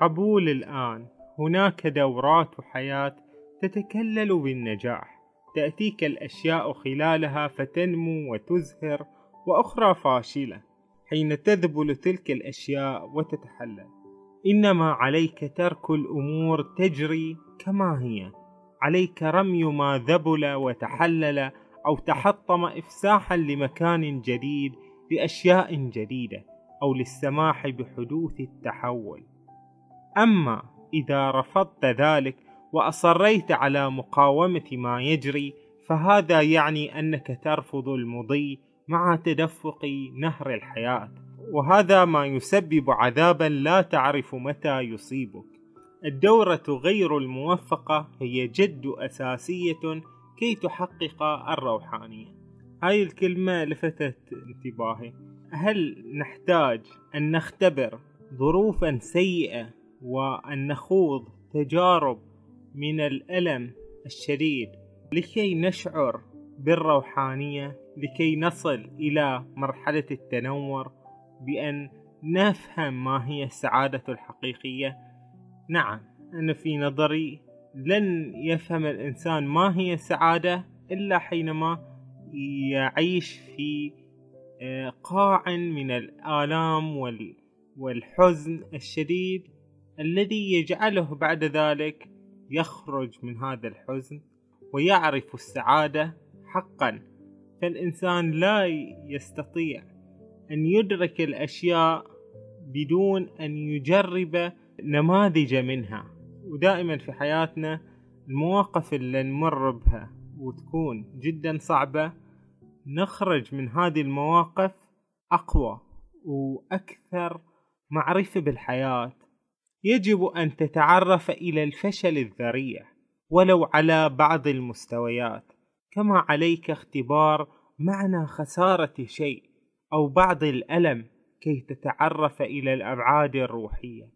قبول الآن. هناك دورات حياة تتكلل بالنجاح. تأتيك الأشياء خلالها فتنمو وتزهر وأخرى فاشلة حين تذبل تلك الأشياء وتتحلل. إنما عليك ترك الأمور تجري كما هي. عليك رمي ما ذبل وتحلل أو تحطم إفساحا لمكان جديد لأشياء جديدة أو للسماح بحدوث التحول. أما إذا رفضت ذلك وأصريت على مقاومة ما يجري فهذا يعني أنك ترفض المضي مع تدفق نهر الحياة. وهذا ما يسبب عذابا لا تعرف متى يصيبك. الدورة غير الموفقة هي جد أساسية كي تحقق الروحانية. هاي الكلمة لفتت انتباهي. هل نحتاج أن نختبر ظروفا سيئة وأن نخوض تجارب من الألم الشديد لكي نشعر بالروحانية لكي نصل إلى مرحلة التنور بأن نفهم ما هي السعادة الحقيقية. نعم أنا في نظري لن يفهم الإنسان ما هي السعادة إلا حينما يعيش في آه، قاع من الآلام والحزن الشديد الذي يجعله بعد ذلك يخرج من هذا الحزن ويعرف السعادة حقا. فالإنسان لا يستطيع أن يدرك الأشياء بدون أن يجرب نماذج منها. ودائما في حياتنا المواقف اللي نمر بها وتكون جدا صعبة نخرج من هذه المواقف أقوى وأكثر معرفة بالحياة. يجب أن تتعرف إلى الفشل الذريع ولو على بعض المستويات كما عليك اختبار معنى خسارة شيء أو بعض الألم كي تتعرف إلى الأبعاد الروحية.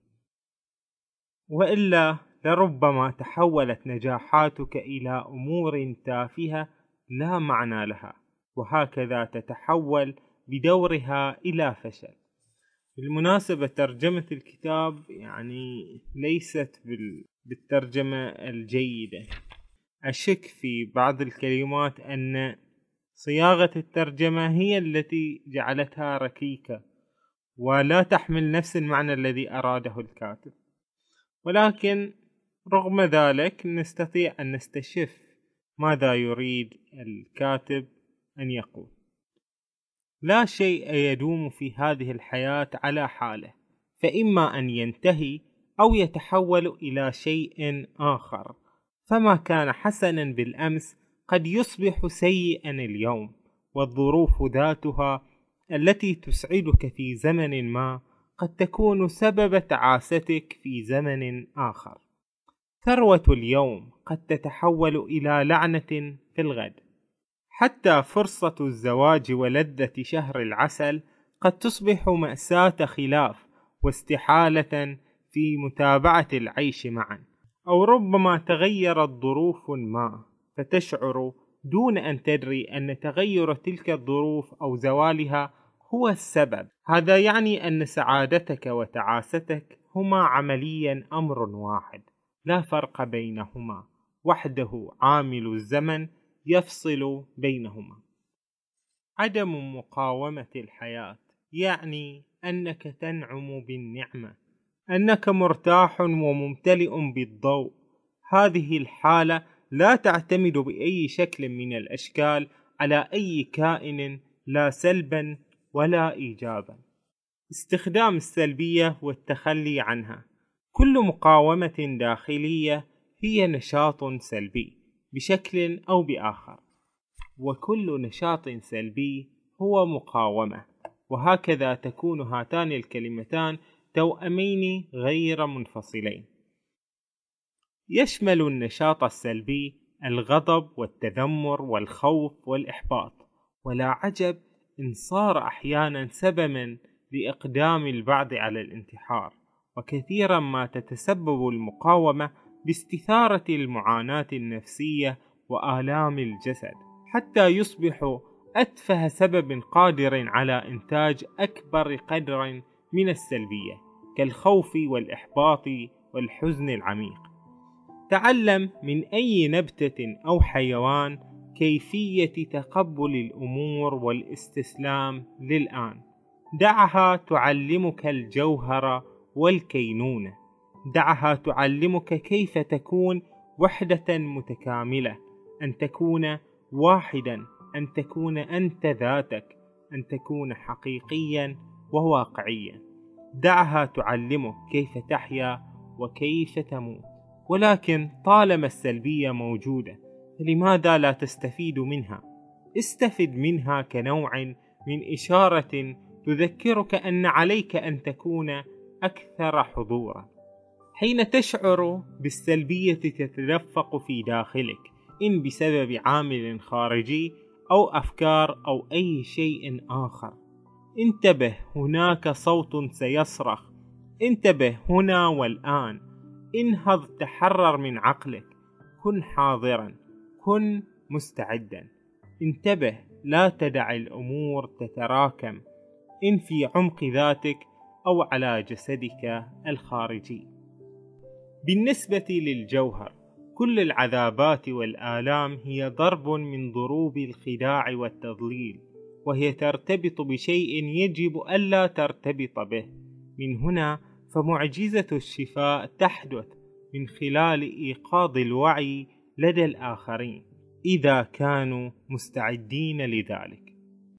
وإلا لربما تحولت نجاحاتك إلى أمور تافهة لا معنى لها وهكذا تتحول بدورها إلى فشل. بالمناسبة ترجمة الكتاب يعني ليست بالترجمة الجيدة. أشك في بعض الكلمات أن صياغة الترجمة هي التي جعلتها ركيكة ولا تحمل نفس المعنى الذي أراده الكاتب. ولكن رغم ذلك نستطيع أن نستشف ماذا يريد الكاتب أن يقول. لا شيء يدوم في هذه الحياة على حاله فإما أن ينتهي أو يتحول إلى شيء آخر. فما كان حسنا بالأمس قد يصبح سيئا اليوم والظروف ذاتها التي تسعدك في زمن ما قد تكون سبب تعاستك في زمن آخر. ثروة اليوم قد تتحول إلى لعنة في الغد. حتى فرصة الزواج ولذة شهر العسل قد تصبح مأساة خلاف واستحالة في متابعة العيش معا. أو ربما تغيرت ظروف ما فتشعر دون أن تدري أن تغير تلك الظروف أو زوالها هو السبب. هذا يعني أن سعادتك وتعاستك هما عمليا أمر واحد لا فرق بينهما وحده عامل الزمن يفصل بينهما. عدم مقاومة الحياة يعني أنك تنعم بالنعمة أنك مرتاح وممتلئ بالضوء. هذه الحالة لا تعتمد بأي شكل من الأشكال على أي كائن لا سلبا ولا إيجابا. استخدام السلبية والتخلي عنها. كل مقاومة داخلية هي نشاط سلبي. بشكل أو بآخر. وكل نشاط سلبي هو مقاومة. وهكذا تكون هاتان الكلمتان توأمين غير منفصلين. يشمل النشاط السلبي الغضب والتذمر والخوف والإحباط. ولا عجب إن صار أحيانا سببا لإقدام البعض على الانتحار. وكثيرا ما تتسبب المقاومة باستثارة المعاناة النفسية وآلام الجسد حتى يصبح أتفه سبب قادر على إنتاج أكبر قدر من السلبية كالخوف والإحباط والحزن العميق. تعلم من أي نبتة أو حيوان كيفية تقبل الأمور والاستسلام للآن. دعها تعلمك الجوهر والكينونة. دعها تعلمك كيف تكون وحدة متكاملة. أن تكون واحدا أن تكون أنت ذاتك أن تكون حقيقيا وواقعيا. دعها تعلمك كيف تحيا وكيف تموت. ولكن طالما السلبية موجودة فلماذا لا تستفيد منها؟ استفد منها كنوع من إشارة تذكرك أن عليك أن تكون أكثر حضورا. حين تشعر بالسلبية تتدفق في داخلك إن بسبب عامل خارجي أو أفكار أو أي شيء آخر. انتبه هناك صوت سيصرخ. انتبه هنا والآن. انهض تحرر من عقلك. كن حاضرا. كن مستعدا. انتبه لا تدع الأمور تتراكم. إن في عمق ذاتك أو على جسدك الخارجي. بالنسبة للجوهر كل العذابات والآلام هي ضرب من ضروب الخداع والتضليل وهي ترتبط بشيء يجب ألا ترتبط به. من هنا فمعجزة الشفاء تحدث من خلال إيقاظ الوعي لدى الآخرين إذا كانوا مستعدين لذلك.